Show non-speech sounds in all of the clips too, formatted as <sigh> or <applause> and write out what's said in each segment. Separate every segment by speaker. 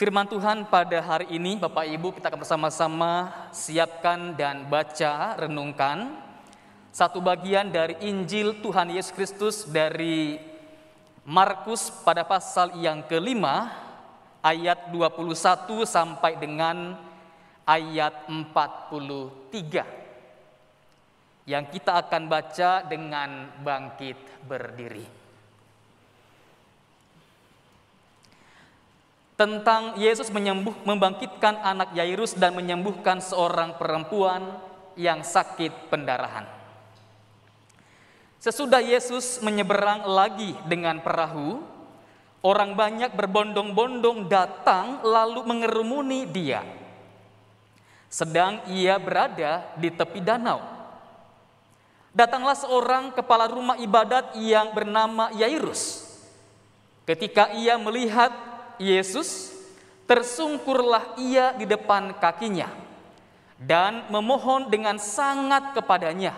Speaker 1: Firman Tuhan pada hari ini Bapak Ibu kita akan bersama-sama siapkan dan baca, renungkan satu bagian dari Injil Tuhan Yesus Kristus dari Markus pada pasal yang kelima ayat 21 sampai dengan ayat 43 yang kita akan baca dengan bangkit berdiri. Tentang Yesus menyembuh, membangkitkan anak Yairus dan menyembuhkan seorang perempuan yang sakit pendarahan. Sesudah Yesus menyeberang lagi dengan perahu, orang banyak berbondong-bondong datang lalu mengerumuni dia. Sedang ia berada di tepi danau. Datanglah seorang kepala rumah ibadat yang bernama Yairus. Ketika ia melihat Yesus, tersungkurlah ia di depan kakinya dan memohon dengan sangat kepadanya,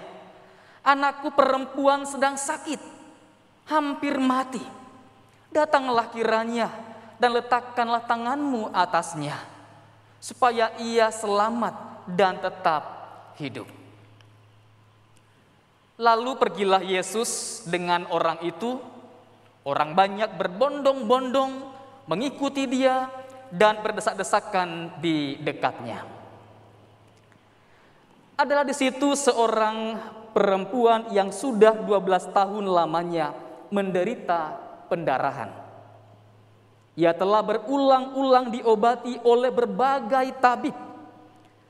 Speaker 1: "Anakku perempuan sedang sakit, hampir mati. Datanglah kiranya dan letakkanlah tanganmu atasnya, supaya ia selamat dan tetap hidup." Lalu pergilah Yesus dengan orang itu. Orang banyak berbondong-bondong mengikuti dia dan berdesak-desakan di dekatnya. Adalah di situ seorang perempuan yang sudah 12 tahun lamanya menderita pendarahan. Ia telah berulang-ulang diobati oleh berbagai tabib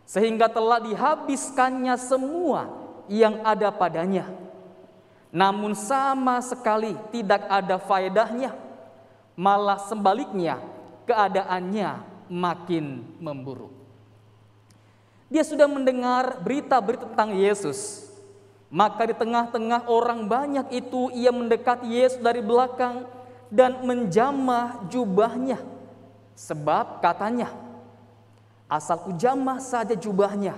Speaker 1: sehingga telah dihabiskannya semua yang ada padanya. Namun sama sekali tidak ada faedahnya malah sebaliknya keadaannya makin memburuk. Dia sudah mendengar berita-berita tentang Yesus. Maka di tengah-tengah orang banyak itu ia mendekati Yesus dari belakang dan menjamah jubahnya. Sebab katanya, asalku jamah saja jubahnya,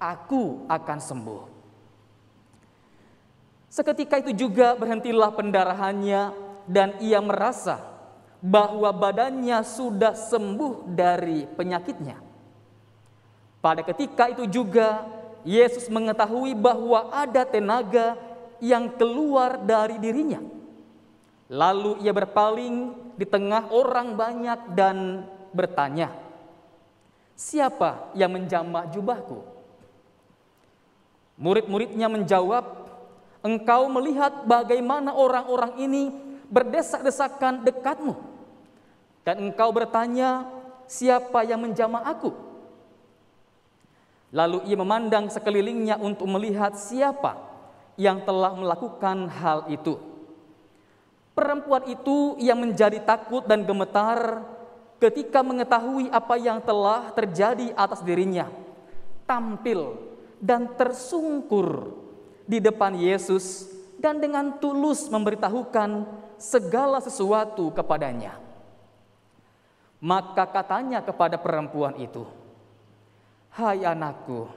Speaker 1: aku akan sembuh. Seketika itu juga berhentilah pendarahannya dan ia merasa bahwa badannya sudah sembuh dari penyakitnya. Pada ketika itu juga Yesus mengetahui bahwa ada tenaga yang keluar dari dirinya. Lalu ia berpaling di tengah orang banyak dan bertanya, "Siapa yang menjamah jubahku?" Murid-muridnya menjawab, "Engkau melihat bagaimana orang-orang ini berdesak-desakan dekatmu." Dan engkau bertanya, siapa yang menjamah aku? Lalu ia memandang sekelilingnya untuk melihat siapa yang telah melakukan hal itu. Perempuan itu yang menjadi takut dan gemetar ketika mengetahui apa yang telah terjadi atas dirinya, tampil dan tersungkur di depan Yesus dan dengan tulus memberitahukan segala sesuatu kepadanya. Maka katanya kepada perempuan itu, "Hai anakku,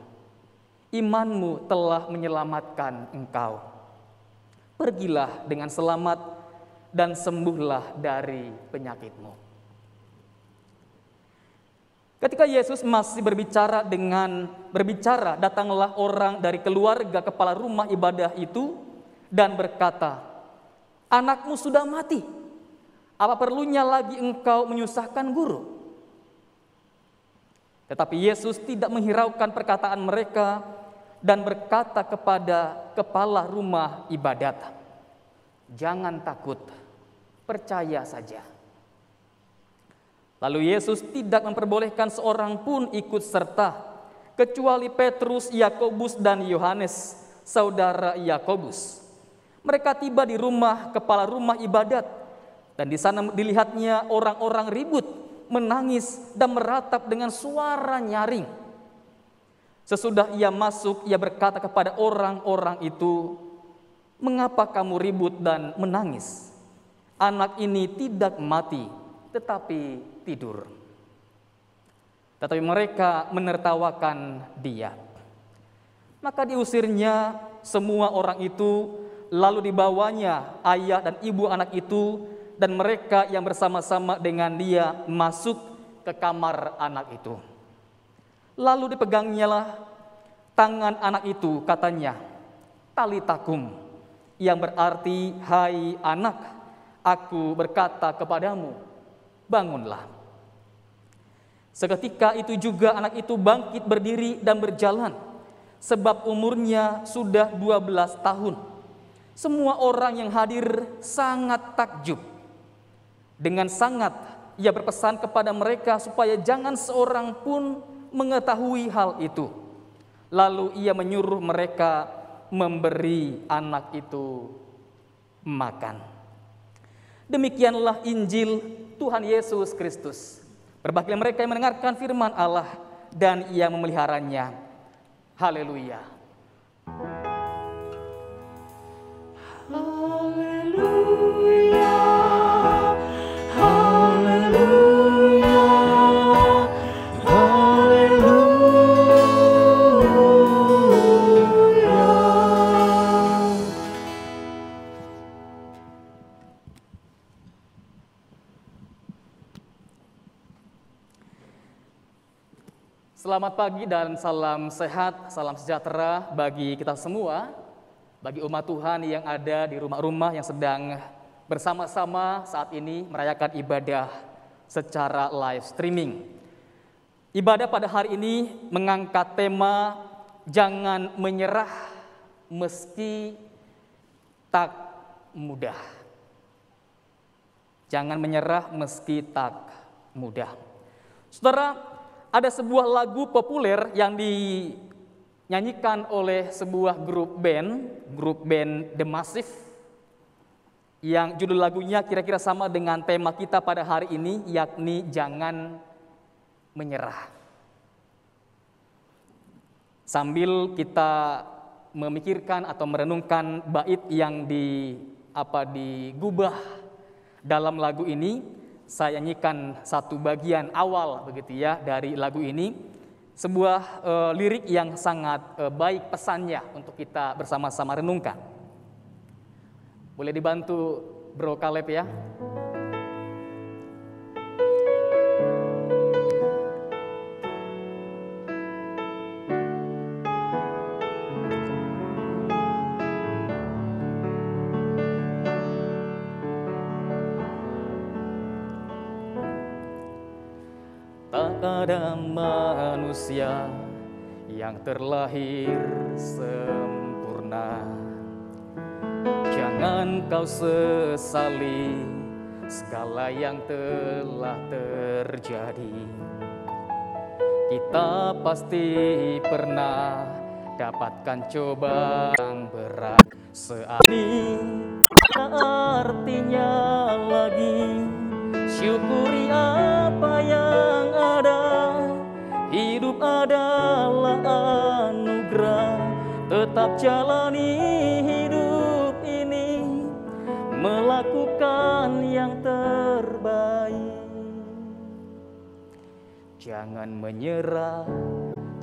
Speaker 1: imanmu telah menyelamatkan engkau. Pergilah dengan selamat dan sembuhlah dari penyakitmu." Ketika Yesus masih berbicara dengan berbicara, datanglah orang dari keluarga kepala rumah ibadah itu dan berkata, "Anakmu sudah mati. Apa perlunya lagi engkau menyusahkan guru? Tetapi Yesus tidak menghiraukan perkataan mereka dan berkata kepada kepala rumah ibadat, "Jangan takut, percaya saja." Lalu Yesus tidak memperbolehkan seorang pun ikut serta, kecuali Petrus, Yakobus, dan Yohanes, saudara Yakobus. Mereka tiba di rumah kepala rumah ibadat dan di sana dilihatnya orang-orang ribut, menangis dan meratap dengan suara nyaring. Sesudah ia masuk, ia berkata kepada orang-orang itu, "Mengapa kamu ribut dan menangis? Anak ini tidak mati, tetapi tidur." Tetapi mereka menertawakan dia. Maka diusirnya semua orang itu, lalu dibawanya ayah dan ibu anak itu dan mereka yang bersama-sama dengan dia masuk ke kamar anak itu. Lalu dipegangnyalah tangan anak itu katanya, talitakum, yang berarti hai anak, aku berkata kepadamu, bangunlah. Seketika itu juga anak itu bangkit berdiri dan berjalan, sebab umurnya sudah 12 tahun. Semua orang yang hadir sangat takjub. Dengan sangat ia berpesan kepada mereka supaya jangan seorang pun mengetahui hal itu. Lalu ia menyuruh mereka memberi anak itu makan. Demikianlah Injil Tuhan Yesus Kristus. Berbahagia mereka yang mendengarkan firman Allah dan yang memeliharanya. Haleluya. Selamat pagi dan salam sehat, salam sejahtera bagi kita semua, bagi umat Tuhan yang ada di rumah-rumah yang sedang bersama-sama saat ini merayakan ibadah secara live streaming. Ibadah pada hari ini mengangkat tema jangan menyerah meski tak mudah. Jangan menyerah meski tak mudah. Saudara, ada sebuah lagu populer yang dinyanyikan oleh sebuah grup band, grup band The Massive, yang judul lagunya kira-kira sama dengan tema kita pada hari ini, yakni Jangan Menyerah. Sambil kita memikirkan atau merenungkan bait yang di apa digubah dalam lagu ini, saya nyanyikan satu bagian awal begitu ya dari lagu ini sebuah e, lirik yang sangat e, baik pesannya untuk kita bersama-sama renungkan. Boleh dibantu Bro Kaleb ya? Yang terlahir sempurna. Jangan kau sesali segala yang telah terjadi. Kita pasti pernah dapatkan cobaan berat saat ini artinya Tetap jalani hidup ini Melakukan yang terbaik. Jangan menyerah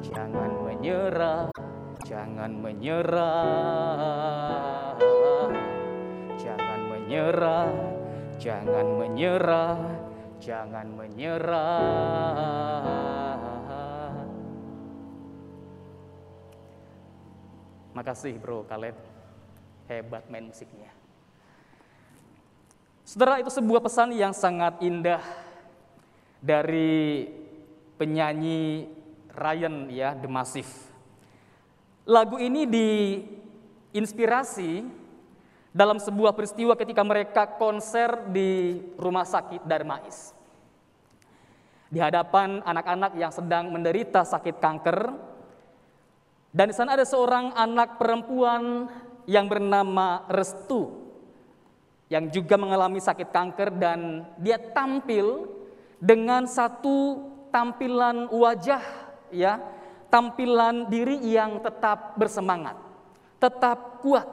Speaker 1: Jangan menyerah Jangan menyerah. Jangan menyerah Jangan menyerah Jangan menyerah Makasih bro Kaleb, hebat main musiknya. Saudara itu sebuah pesan yang sangat indah dari penyanyi Ryan ya, The Massive. Lagu ini diinspirasi dalam sebuah peristiwa ketika mereka konser di rumah sakit Darmais. Di hadapan anak-anak yang sedang menderita sakit kanker, dan di sana ada seorang anak perempuan yang bernama Restu yang juga mengalami sakit kanker dan dia tampil dengan satu tampilan wajah ya, tampilan diri yang tetap bersemangat, tetap kuat,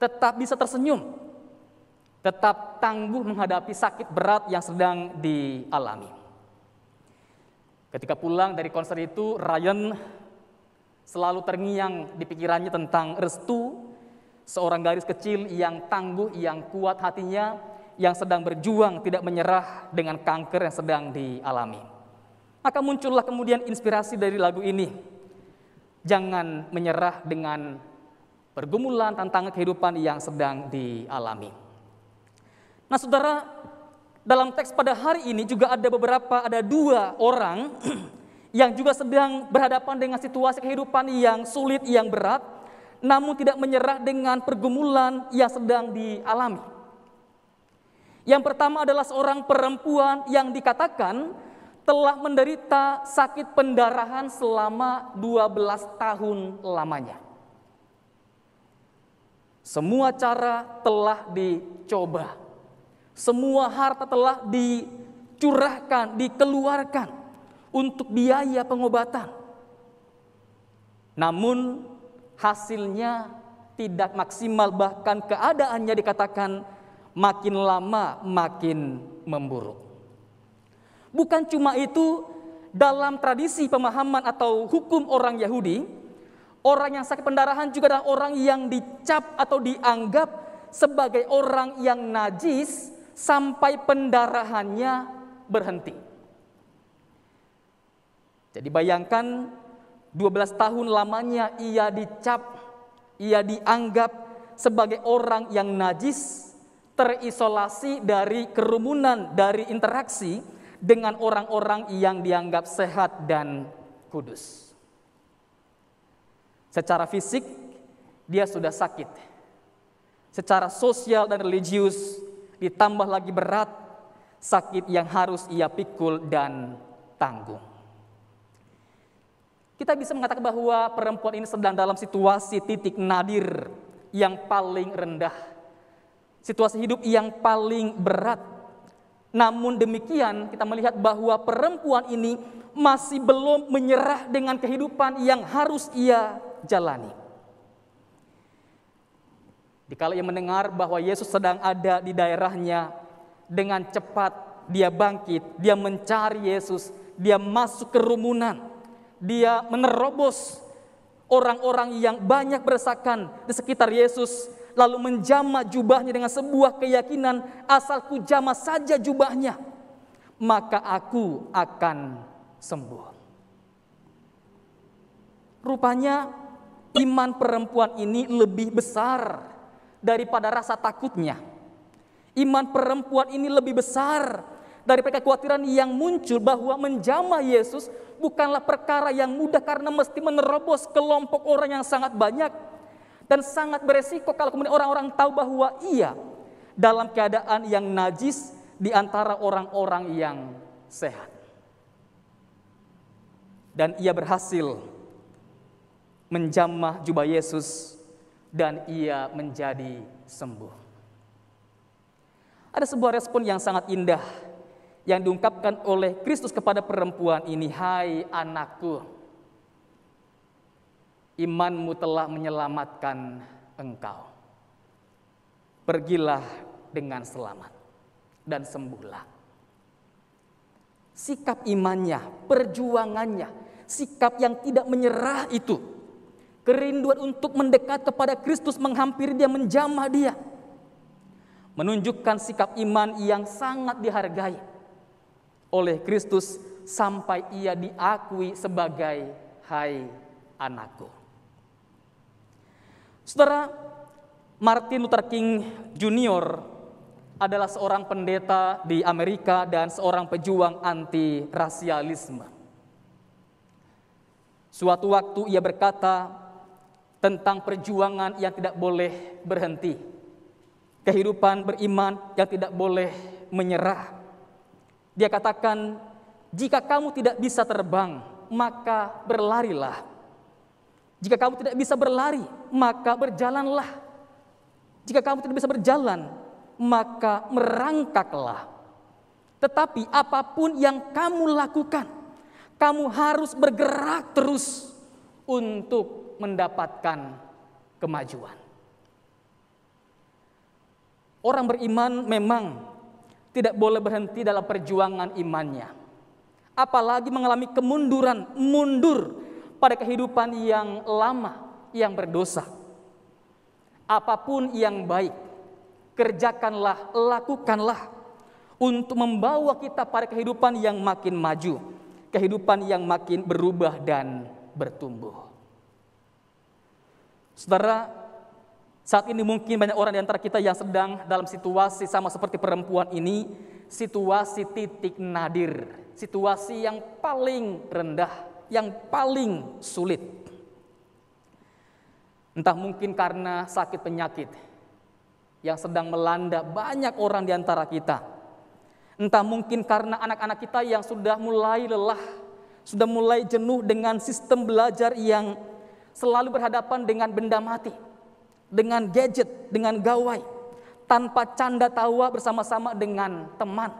Speaker 1: tetap bisa tersenyum, tetap tangguh menghadapi sakit berat yang sedang dialami. Ketika pulang dari konser itu, Ryan Selalu terngiang di pikirannya tentang restu, seorang garis kecil yang tangguh, yang kuat hatinya, yang sedang berjuang tidak menyerah dengan kanker yang sedang dialami. Maka muncullah kemudian inspirasi dari lagu ini. Jangan menyerah dengan pergumulan, tantangan kehidupan yang sedang dialami. Nah saudara, dalam teks pada hari ini juga ada beberapa, ada dua orang yang juga sedang berhadapan dengan situasi kehidupan yang sulit, yang berat, namun tidak menyerah dengan pergumulan yang sedang dialami. Yang pertama adalah seorang perempuan yang dikatakan telah menderita sakit pendarahan selama 12 tahun lamanya. Semua cara telah dicoba. Semua harta telah dicurahkan, dikeluarkan untuk biaya pengobatan. Namun hasilnya tidak maksimal bahkan keadaannya dikatakan makin lama makin memburuk. Bukan cuma itu, dalam tradisi pemahaman atau hukum orang Yahudi, orang yang sakit pendarahan juga adalah orang yang dicap atau dianggap sebagai orang yang najis sampai pendarahannya berhenti. Jadi bayangkan 12 tahun lamanya ia dicap, ia dianggap sebagai orang yang najis, terisolasi dari kerumunan, dari interaksi, dengan orang-orang yang dianggap sehat dan kudus. Secara fisik, dia sudah sakit. Secara sosial dan religius, ditambah lagi berat, sakit yang harus ia pikul dan tanggung. Kita bisa mengatakan bahwa perempuan ini sedang dalam situasi titik nadir yang paling rendah. Situasi hidup yang paling berat namun demikian kita melihat bahwa perempuan ini masih belum menyerah dengan kehidupan yang harus ia jalani. Dikala ia mendengar bahwa Yesus sedang ada di daerahnya, dengan cepat dia bangkit, dia mencari Yesus, dia masuk ke rumunan, dia menerobos orang-orang yang banyak beresakan di sekitar Yesus lalu menjama jubahnya dengan sebuah keyakinan asalku jama saja jubahnya maka aku akan sembuh. Rupanya iman perempuan ini lebih besar daripada rasa takutnya. Iman perempuan ini lebih besar daripada kekhawatiran yang muncul bahwa menjamah Yesus bukanlah perkara yang mudah karena mesti menerobos kelompok orang yang sangat banyak dan sangat beresiko kalau kemudian orang-orang tahu bahwa ia dalam keadaan yang najis di antara orang-orang yang sehat. Dan ia berhasil menjamah jubah Yesus dan ia menjadi sembuh. Ada sebuah respon yang sangat indah yang diungkapkan oleh Kristus kepada perempuan ini, "Hai anakku, imanmu telah menyelamatkan engkau. Pergilah dengan selamat dan sembuhlah. Sikap imannya, perjuangannya, sikap yang tidak menyerah itu, kerinduan untuk mendekat kepada Kristus, menghampiri dia, menjamah dia, menunjukkan sikap iman yang sangat dihargai oleh Kristus sampai ia diakui sebagai hai anakku. Saudara, Martin Luther King Jr. adalah seorang pendeta di Amerika dan seorang pejuang anti rasialisme. Suatu waktu ia berkata tentang perjuangan yang tidak boleh berhenti. Kehidupan beriman yang tidak boleh menyerah. Dia katakan, jika kamu tidak bisa terbang, maka berlarilah jika kamu tidak bisa berlari, maka berjalanlah. Jika kamu tidak bisa berjalan, maka merangkaklah. Tetapi apa pun yang kamu lakukan, kamu harus bergerak terus untuk mendapatkan kemajuan. Orang beriman memang tidak boleh berhenti dalam perjuangan imannya. Apalagi mengalami kemunduran, mundur pada kehidupan yang lama, yang berdosa. Apa pun yang baik, kerjakanlah, lakukanlah untuk membawa kita pada kehidupan yang makin maju, kehidupan yang makin berubah dan bertumbuh. Saudara, saat ini mungkin banyak orang di antara kita yang sedang dalam situasi sama seperti perempuan ini, situasi titik nadir, situasi yang paling rendah, yang paling sulit. Entah mungkin karena sakit penyakit yang sedang melanda banyak orang di antara kita. Entah mungkin karena anak-anak kita yang sudah mulai lelah, sudah mulai jenuh dengan sistem belajar yang selalu berhadapan dengan benda mati, dengan gadget, dengan gawai, tanpa canda tawa bersama-sama dengan teman.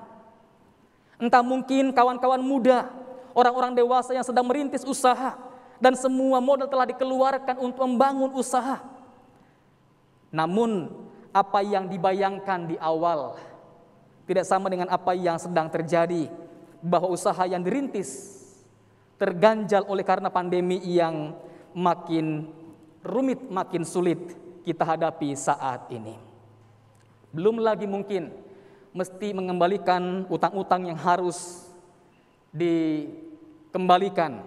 Speaker 1: Entah mungkin kawan-kawan muda, orang-orang dewasa yang sedang merintis usaha, dan semua modal telah dikeluarkan untuk membangun usaha. Namun, apa yang dibayangkan di awal tidak sama dengan apa yang sedang terjadi, bahwa usaha yang dirintis terganjal oleh karena pandemi yang makin rumit, makin sulit kita hadapi saat ini. Belum lagi mungkin mesti mengembalikan utang-utang yang harus dikembalikan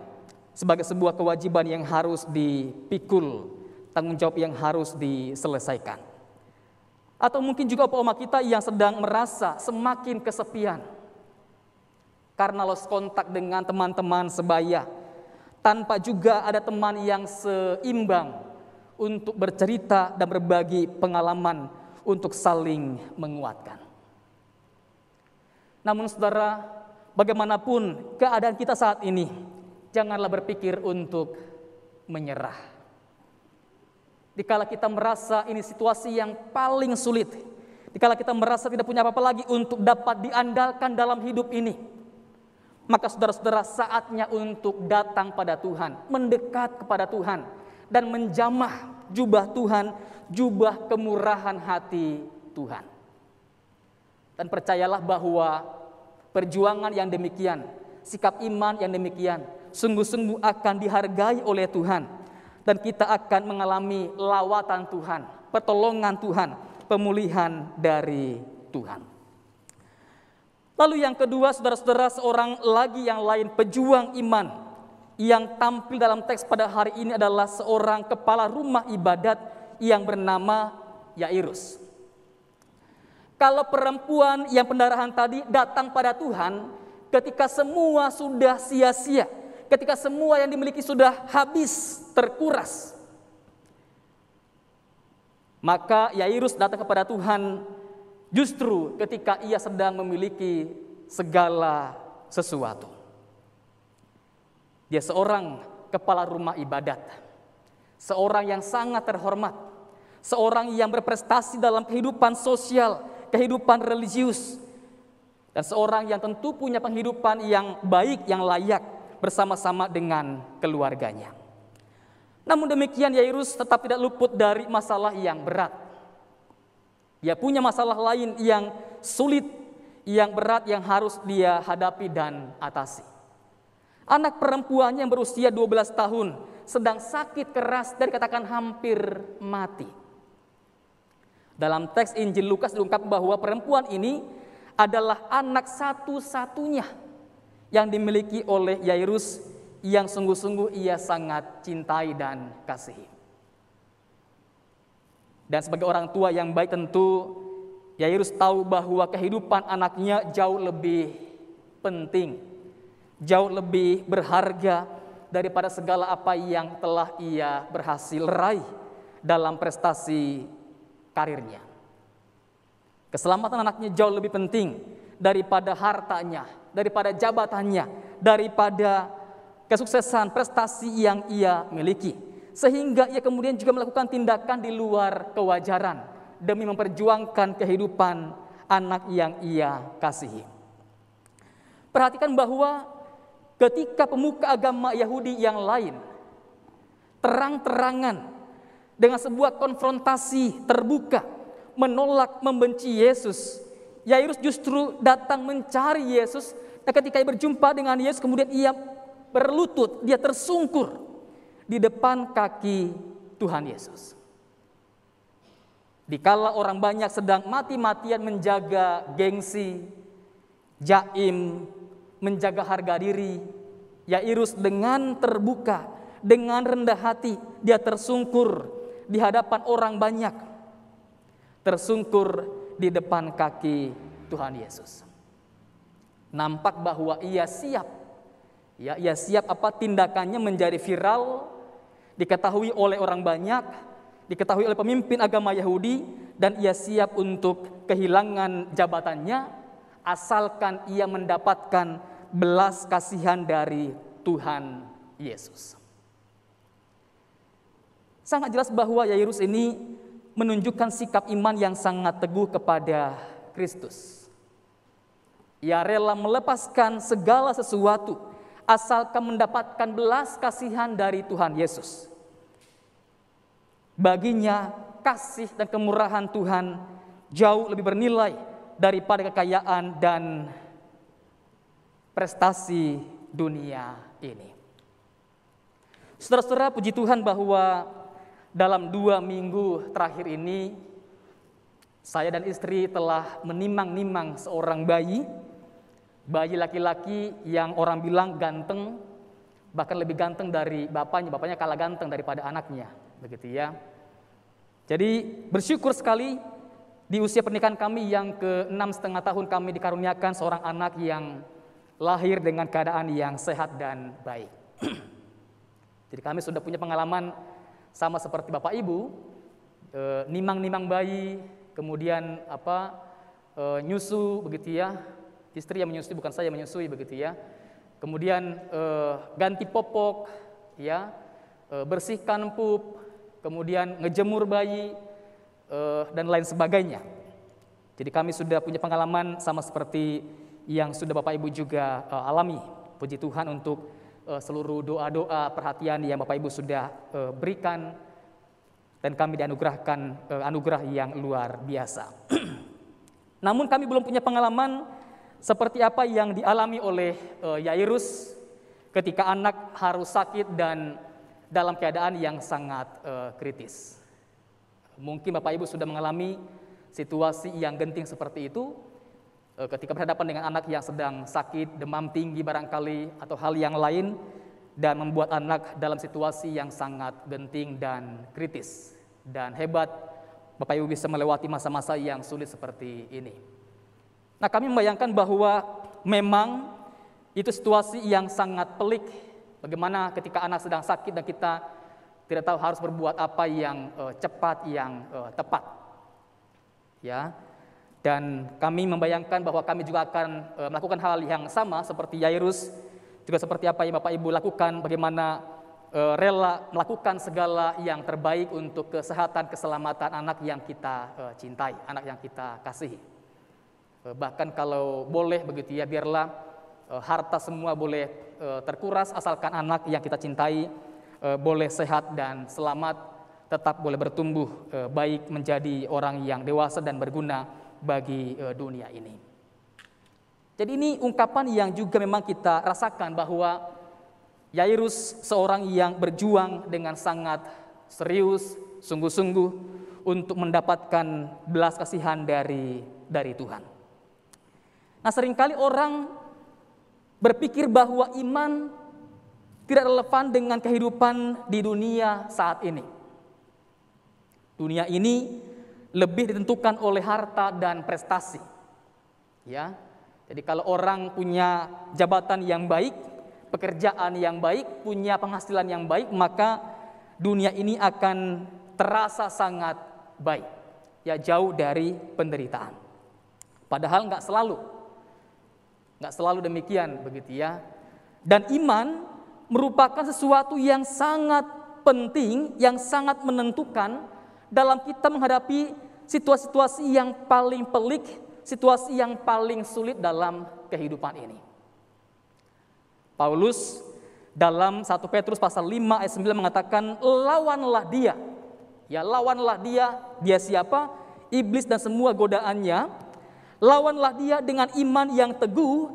Speaker 1: sebagai sebuah kewajiban yang harus dipikul, tanggung jawab yang harus diselesaikan. Atau mungkin juga oma kita yang sedang merasa semakin kesepian karena lost kontak dengan teman-teman sebaya, tanpa juga ada teman yang seimbang untuk bercerita dan berbagi pengalaman untuk saling menguatkan. Namun saudara, bagaimanapun keadaan kita saat ini, janganlah berpikir untuk menyerah. Dikala kita merasa ini situasi yang paling sulit, dikala kita merasa tidak punya apa-apa lagi untuk dapat diandalkan dalam hidup ini, maka saudara-saudara saatnya untuk datang pada Tuhan, mendekat kepada Tuhan dan menjamah jubah Tuhan, jubah kemurahan hati Tuhan. Dan percayalah bahwa perjuangan yang demikian, sikap iman yang demikian, sungguh-sungguh akan dihargai oleh Tuhan. Dan kita akan mengalami lawatan Tuhan, pertolongan Tuhan, pemulihan dari Tuhan. Lalu yang kedua, saudara-saudara, seorang lagi yang lain pejuang iman yang tampil dalam teks pada hari ini adalah seorang kepala rumah ibadat yang bernama Yairus. Kalau perempuan yang pendarahan tadi datang pada Tuhan ketika semua sudah sia-sia, ketika semua yang dimiliki sudah habis, terkuras. Maka Yairus datang kepada Tuhan Justru ketika ia sedang memiliki segala sesuatu. Dia seorang kepala rumah ibadat, seorang yang sangat terhormat, seorang yang berprestasi dalam kehidupan sosial, kehidupan religius, dan seorang yang tentu punya penghidupan yang baik, yang layak bersama-sama dengan keluarganya. Namun demikian Yairus tetap tidak luput dari masalah yang berat. Dia punya masalah lain yang sulit, yang berat yang harus dia hadapi dan atasi. Anak perempuannya yang berusia 12 tahun sedang sakit keras dan katakan hampir mati. Dalam teks Injil Lukas diungkap bahwa perempuan ini adalah anak satu-satunya yang dimiliki oleh Yairus yang sungguh-sungguh ia sangat cintai dan kasihi. Dan sebagai orang tua yang baik tentu Yairus tahu bahwa kehidupan anaknya jauh lebih penting, jauh lebih berharga daripada segala apa yang telah ia berhasil raih dalam prestasi karirnya. Keselamatan anaknya jauh lebih penting daripada hartanya, daripada jabatannya, daripada kesuksesan prestasi yang ia miliki. Sehingga ia kemudian juga melakukan tindakan di luar kewajaran demi memperjuangkan kehidupan anak yang ia kasihi. Perhatikan bahwa ketika pemuka agama Yahudi yang lain terang-terangan dengan sebuah konfrontasi terbuka menolak membenci Yesus, Yairus justru datang mencari Yesus dan ketika ia berjumpa dengan Yesus kemudian ia berlutut, dia tersungkur di depan kaki Tuhan Yesus. Dikala orang banyak sedang mati-matian menjaga gengsi, jaim, menjaga harga diri, Yairus dengan terbuka, dengan rendah hati, dia tersungkur di hadapan orang banyak. Tersungkur di depan kaki Tuhan Yesus. Nampak bahwa ia siap. Ya, ia siap apa tindakannya menjadi viral, diketahui oleh orang banyak, diketahui oleh pemimpin agama Yahudi dan ia siap untuk kehilangan jabatannya asalkan ia mendapatkan belas kasihan dari Tuhan Yesus. Sangat jelas bahwa Yairus ini menunjukkan sikap iman yang sangat teguh kepada Kristus. Ia rela melepaskan segala sesuatu asalkan mendapatkan belas kasihan dari Tuhan Yesus. Baginya kasih dan kemurahan Tuhan jauh lebih bernilai daripada kekayaan dan prestasi dunia ini. Saudara-saudara, puji Tuhan bahwa dalam dua minggu terakhir ini, saya dan istri telah menimang-nimang seorang bayi, bayi laki-laki yang orang bilang ganteng, bahkan lebih ganteng dari bapaknya, bapaknya kalah ganteng daripada anaknya, begitu ya. Jadi bersyukur sekali di usia pernikahan kami yang ke enam setengah tahun kami dikaruniakan seorang anak yang lahir dengan keadaan yang sehat dan baik. <clears throat> Jadi kami sudah punya pengalaman sama seperti Bapak Ibu, e, nimang-nimang bayi, kemudian apa e, nyusu begitu ya, istri yang menyusui bukan saya menyusui begitu ya. Kemudian e, ganti popok, ya, e, bersihkan pup, kemudian ngejemur bayi e, dan lain sebagainya. Jadi kami sudah punya pengalaman sama seperti yang sudah Bapak Ibu juga uh, alami. Puji Tuhan untuk uh, seluruh doa-doa perhatian yang Bapak Ibu sudah berikan dan kami dianugerahkan anugerah yang luar biasa. <clears throat> Namun kami belum punya pengalaman seperti apa yang dialami oleh Yairus ketika anak harus sakit dan dalam keadaan yang sangat kritis. Mungkin Bapak Ibu sudah mengalami situasi yang genting seperti itu, Eh, ketika berhadapan dengan anak yang sedang sakit, demam tinggi barangkali atau hal yang lain dan membuat anak dalam situasi yang sangat genting dan kritis. Dan hebat Bapak Ibu bisa melewati masa-masa yang sulit seperti ini. Nah, kami membayangkan bahwa memang itu situasi yang sangat pelik bagaimana ketika anak sedang sakit dan kita tidak tahu harus berbuat apa yang uh, cepat, yang uh, tepat. Ya, dan kami membayangkan bahwa kami juga akan e, melakukan hal yang sama seperti Yairus, juga seperti apa yang Bapak Ibu lakukan, bagaimana e, rela melakukan segala yang terbaik untuk kesehatan, keselamatan anak yang kita e, cintai, anak yang kita kasihi. E, bahkan kalau boleh begitu ya, biarlah harta semua boleh terkuras asalkan anak yang kita cintai e, boleh sehat dan selamat, tetap boleh bertumbuh e, baik menjadi orang yang dewasa dan berguna bagi uh, dunia ini. Jadi ini ungkapan yang juga memang kita rasakan bahwa Yairus seorang yang berjuang dengan sangat serius, sungguh-sungguh untuk mendapatkan belas kasihan dari dari Tuhan. Nah, sering kali orang berpikir bahwa iman tidak relevan dengan kehidupan di dunia saat ini. Dunia ini lebih ditentukan oleh harta dan prestasi. Ya. Jadi kalau orang punya jabatan yang baik, pekerjaan yang baik, punya penghasilan yang baik, maka dunia ini akan terasa sangat baik. Ya jauh dari penderitaan. Padahal nggak selalu. Nggak selalu demikian begitu ya. Dan iman merupakan sesuatu yang sangat penting, yang sangat menentukan dalam kita menghadapi situasi-situasi yang paling pelik, situasi yang paling sulit dalam kehidupan ini. Paulus dalam 1 Petrus pasal 5 ayat 9 mengatakan lawanlah dia. Ya, lawanlah dia. Dia siapa? Iblis dan semua godaannya. Lawanlah dia dengan iman yang teguh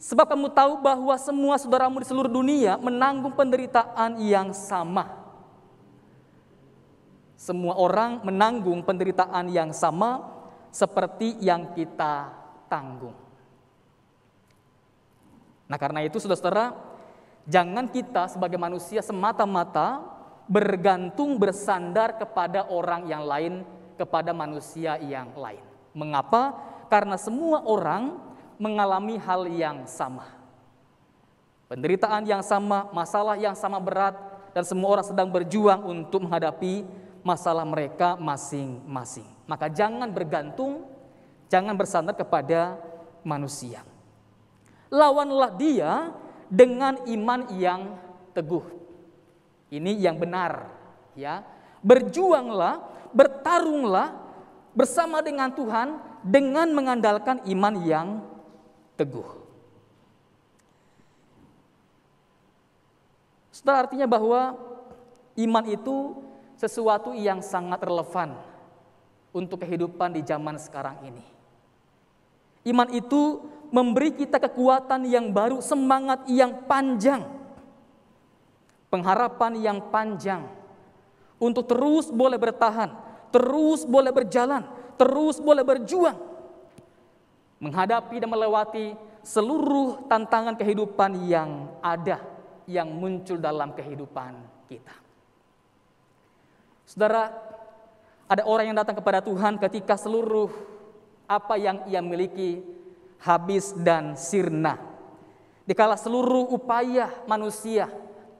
Speaker 1: sebab kamu tahu bahwa semua saudaramu di seluruh dunia menanggung penderitaan yang sama. Semua orang menanggung penderitaan yang sama seperti yang kita tanggung. Nah, karena itu saudara-saudara, Jangan kita sebagai manusia semata-mata bergantung bersandar kepada orang yang lain, kepada manusia yang lain. Mengapa? Karena semua orang mengalami hal yang sama. Penderitaan yang sama, masalah yang sama berat, dan semua orang sedang berjuang untuk menghadapi masalah mereka masing-masing. Maka jangan bergantung, jangan bersandar kepada manusia. Lawanlah dia dengan iman yang teguh. Ini yang benar, ya. Berjuanglah, bertarunglah bersama dengan Tuhan dengan mengandalkan iman yang teguh. Setelah artinya bahwa iman itu sesuatu yang sangat relevan untuk kehidupan di zaman sekarang ini. Iman itu memberi kita kekuatan yang baru, semangat yang panjang, pengharapan yang panjang untuk terus boleh bertahan, terus boleh berjalan, terus boleh berjuang menghadapi dan melewati seluruh tantangan kehidupan yang ada yang muncul dalam kehidupan kita. Saudara, ada orang yang datang kepada Tuhan ketika seluruh apa yang ia miliki habis dan sirna. Dikala seluruh upaya manusia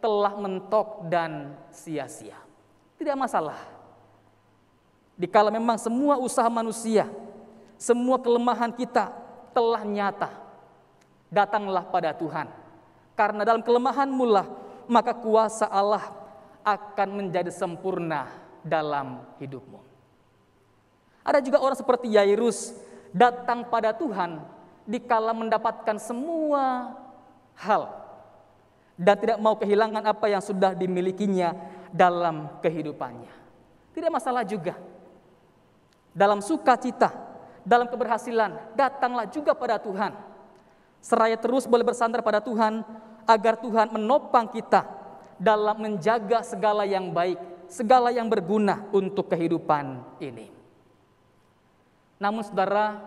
Speaker 1: telah mentok dan sia-sia. Tidak masalah. Dikala memang semua usaha manusia, semua kelemahan kita telah nyata, datanglah pada Tuhan karena dalam kelemahanmu lah maka kuasa Allah akan menjadi sempurna dalam hidupmu. Ada juga orang seperti Yairus datang pada Tuhan dikala mendapatkan semua hal dan tidak mau kehilangan apa yang sudah dimilikinya dalam kehidupannya. Tidak masalah juga. Dalam sukacita, dalam keberhasilan, datanglah juga pada Tuhan. Seraya terus boleh bersandar pada Tuhan, agar Tuhan menopang kita dalam menjaga segala yang baik, segala yang berguna untuk kehidupan ini. Namun saudara,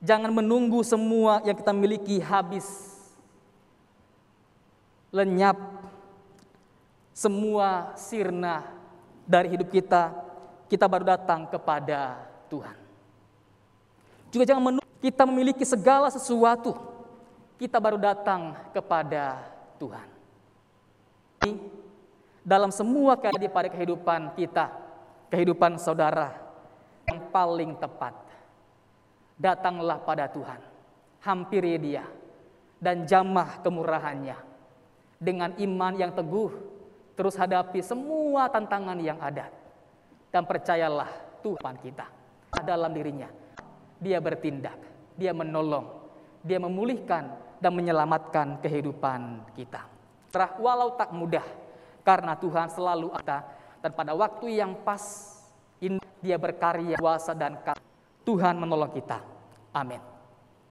Speaker 1: jangan menunggu semua yang kita miliki habis, lenyap, semua sirna dari hidup kita, kita baru datang kepada Tuhan. Juga jangan menunggu kita memiliki segala sesuatu, kita baru datang kepada Tuhan. Dalam semua keadaan pada kehidupan kita, kehidupan saudara yang paling tepat, datanglah pada Tuhan, hampiri Dia, dan jamah kemurahannya. Dengan iman yang teguh, terus hadapi semua tantangan yang ada. Dan percayalah Tuhan kita dalam dirinya. Dia bertindak, dia menolong, dia memulihkan dan menyelamatkan kehidupan kita. Terah walau tak mudah, karena Tuhan selalu ada dan pada waktu yang pas dia berkarya kuasa dan Tuhan menolong kita. Amin.